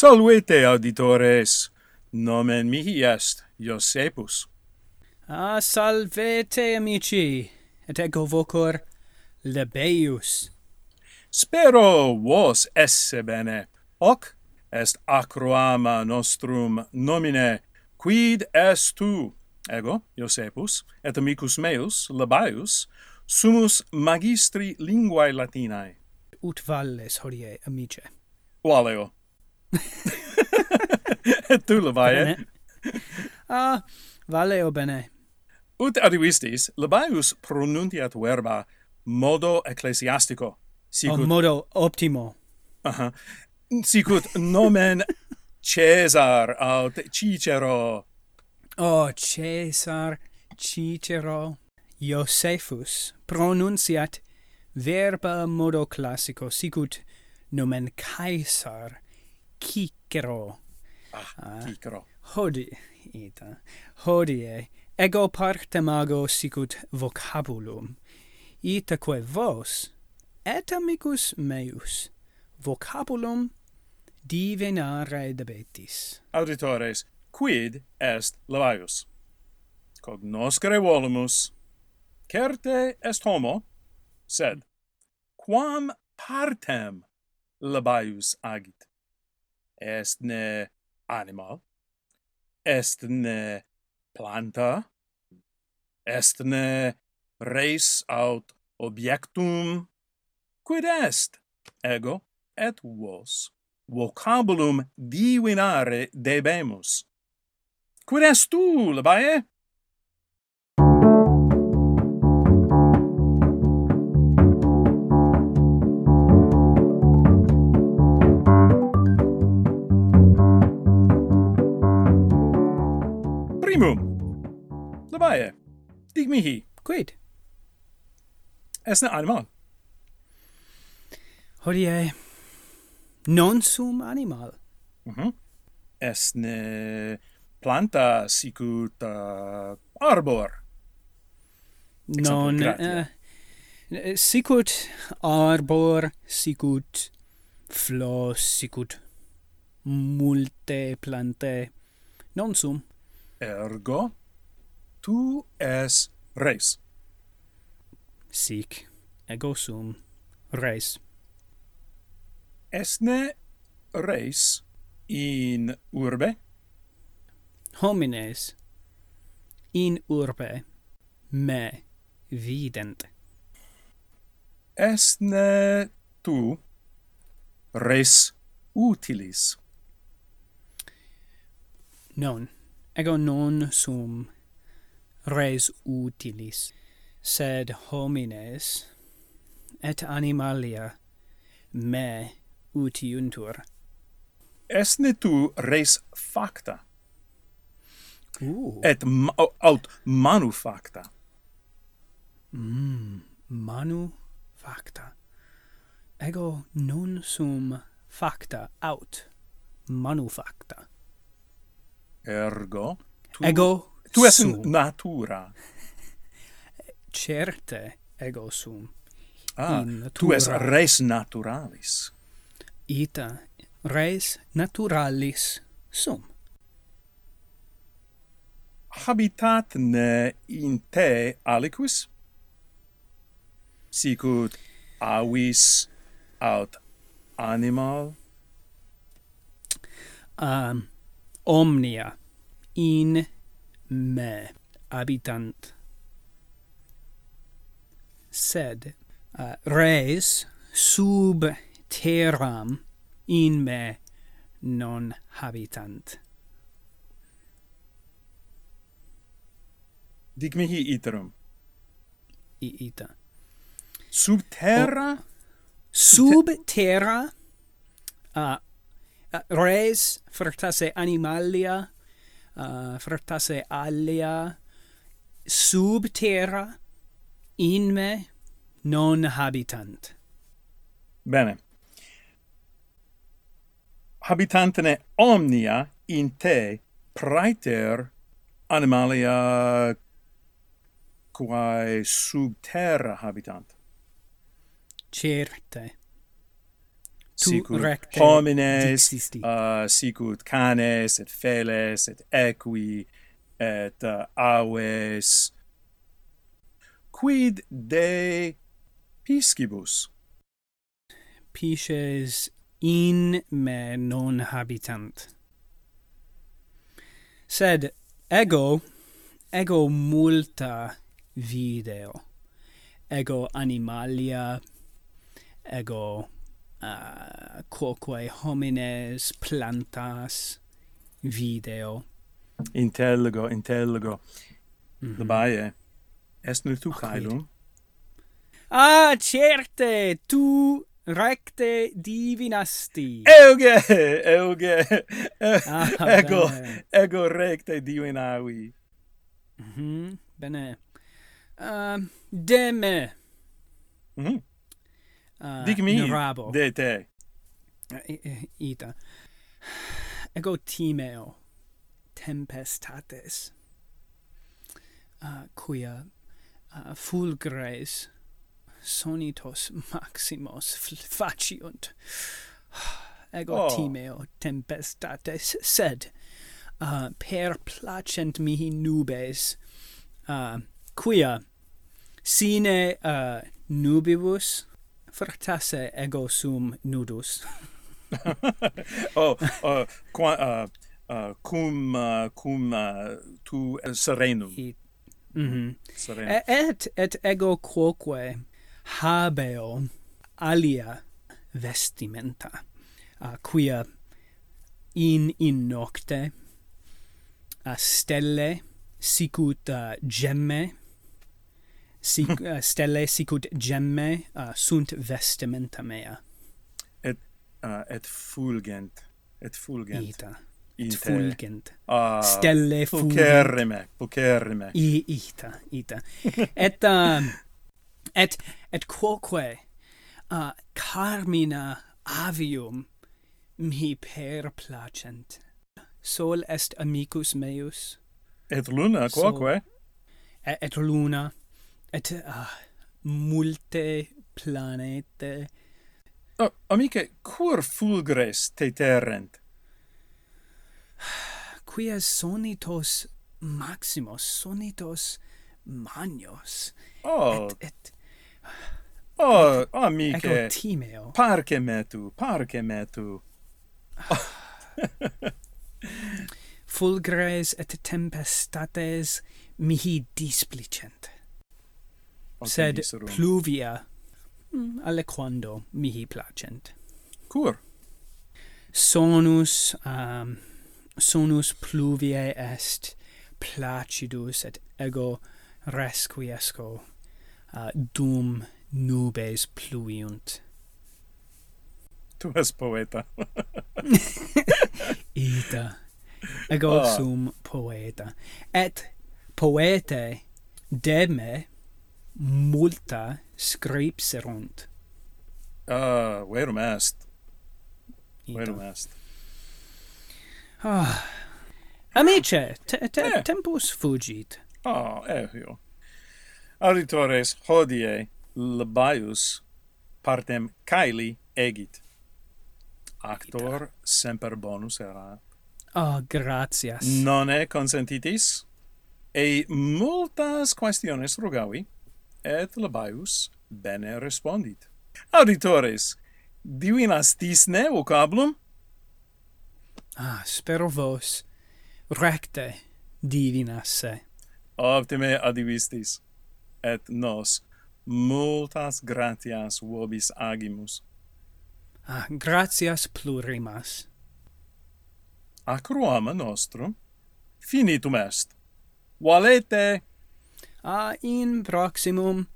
Salvete auditores. Nomen mihi est Iosepus. Ah, salvete amici. Et ego vocor Lebeius. Spero vos esse bene. Hoc est acroama nostrum nomine quid est tu ego Iosepus et amicus meus Labaius sumus magistri linguae latinae ut valles hodie amice Valeo tu Labae? ah, vale o bene. Ut adivistis, Labaeus pronuntiat verba modo ecclesiastico. Sicut... O modo optimo. Aha. Sicut nomen Caesar aut Cicero. Oh, o Caesar, Cicero, Josephus pronunciat verba modo classico sicut nomen Caesar Cicero. Ah, ah Cicero. Uh, hodi, ita, hodie, ego partem ago sicut vocabulum, itaque vos, et amicus meus, vocabulum divenare debetis. Auditores, quid est Levius? Cognoscere volumus, certe est homo, sed quam partem labaius agit est ne anima, est ne planta, est ne res aut objectum, quid est ego et vos vocabulum divinare debemus. Quid est tu, Labae? Primum. Labae. Dig mihi. Quid? Esne animal. Hodie non sum animal. Mhm. Mm ne Esne planta sicut uh, arbor. Non uh, sicut arbor, sicut flos, sicut multe plantae non sum Ergo, tu es res. Sic, ego sum, res. Esne res in urbe? Homines in urbe me vident. Esne tu res utilis? Non ego non sum res utilis sed homines et animalia me utiuntur. Esne tu res facta? Ooh. et ma aut manu facta? Mm, manu facta. Ego non sum facta aut manufacta Ergo tu, ego tu es sum. natura. Certe ego sum. Ah, tu es res naturalis. Ita res naturalis sum. Habitatne in te aliquis? Sicut avis aut animal? Um, omnia in me habitant sed uh, res sub terram in me non habitant Dic mihi iterum. I ita. Sub terra? O, sub terra uh, Ah, res fructasse animalia uh, fructase alia sub terra in me non habitant. Bene. Habitantene omnia in te praeter animalia quae sub terra habitant. Certe sicut recte homines uh, sicut canes et feles et equi et uh, aves. Quid de piscibus? Pisces in me non habitant. Sed ego ego multa video. Ego animalia ego quoque homines plantas video intelligo intelligo mm -hmm. labae est nil tu caelum ah certe tu recte divinasti euge euge ah, ego bene. ego recte divinavi mm -hmm. bene uh, de me mm -hmm. uh, Dic mi, de te. Eh, eh, ita. Ego timeo tempestates uh, quia uh, fulgres sonitos maximos faciunt. Ego oh. timeo tempestates sed uh, per placent mihi nubes uh, quia sine uh, nubibus fractasse ego sum nudus. oh, uh, qua, uh, uh, cum uh, cum uh, tu eh, serenum. I, mm -hmm. serenum. Et et ego quoque habeo alia vestimenta uh, quia in in nocte uh, stelle sicut uh, gemme sic, uh, stelle sicut gemme uh, sunt vestimenta mea uh, et fulgent et fulgent. Ita. Et fulgent. Uh, stelle fulgent. pucerrime i ita ita. Et um, et et quoque uh, carmina avium mi per placent. Sol est amicus meus. Et luna quoque? Et, et luna et uh, multe planete Oh, amice, cur fulgres te terrent? Quia sonitos maximos, sonitos magnos. Oh, et, et, oh, et, amice, eco timeo. Parce metu, parce metu. fulgres et tempestates mihi displicent. Sed pluvia alle quando mihi placent. Cur? Sonus um, sonus pluviae est placidus et ego resquiesco uh, dum nubes pluiunt. Tu es poeta. Ita. Ego oh. sum poeta. Et poete de me multa scripserunt. Ah, verum est. Verum est. Ah. Amice, te, te, eh. tempus fugit. Ah, ehio. Auditores, hodie labaius partem caeli egit. Actor Ita. semper bonus erat. Ah, oh, gratias. Non e consentitis? E multas questiones rugavi? et Labaius bene respondit. Auditores, divinas tisne vocablum? Ah, spero vos recte divinasse. Optime adivistis, et nos multas gratias vobis agimus. Ah, gratias plurimas. Acroama nostrum finitum est. Valete! a in proximum.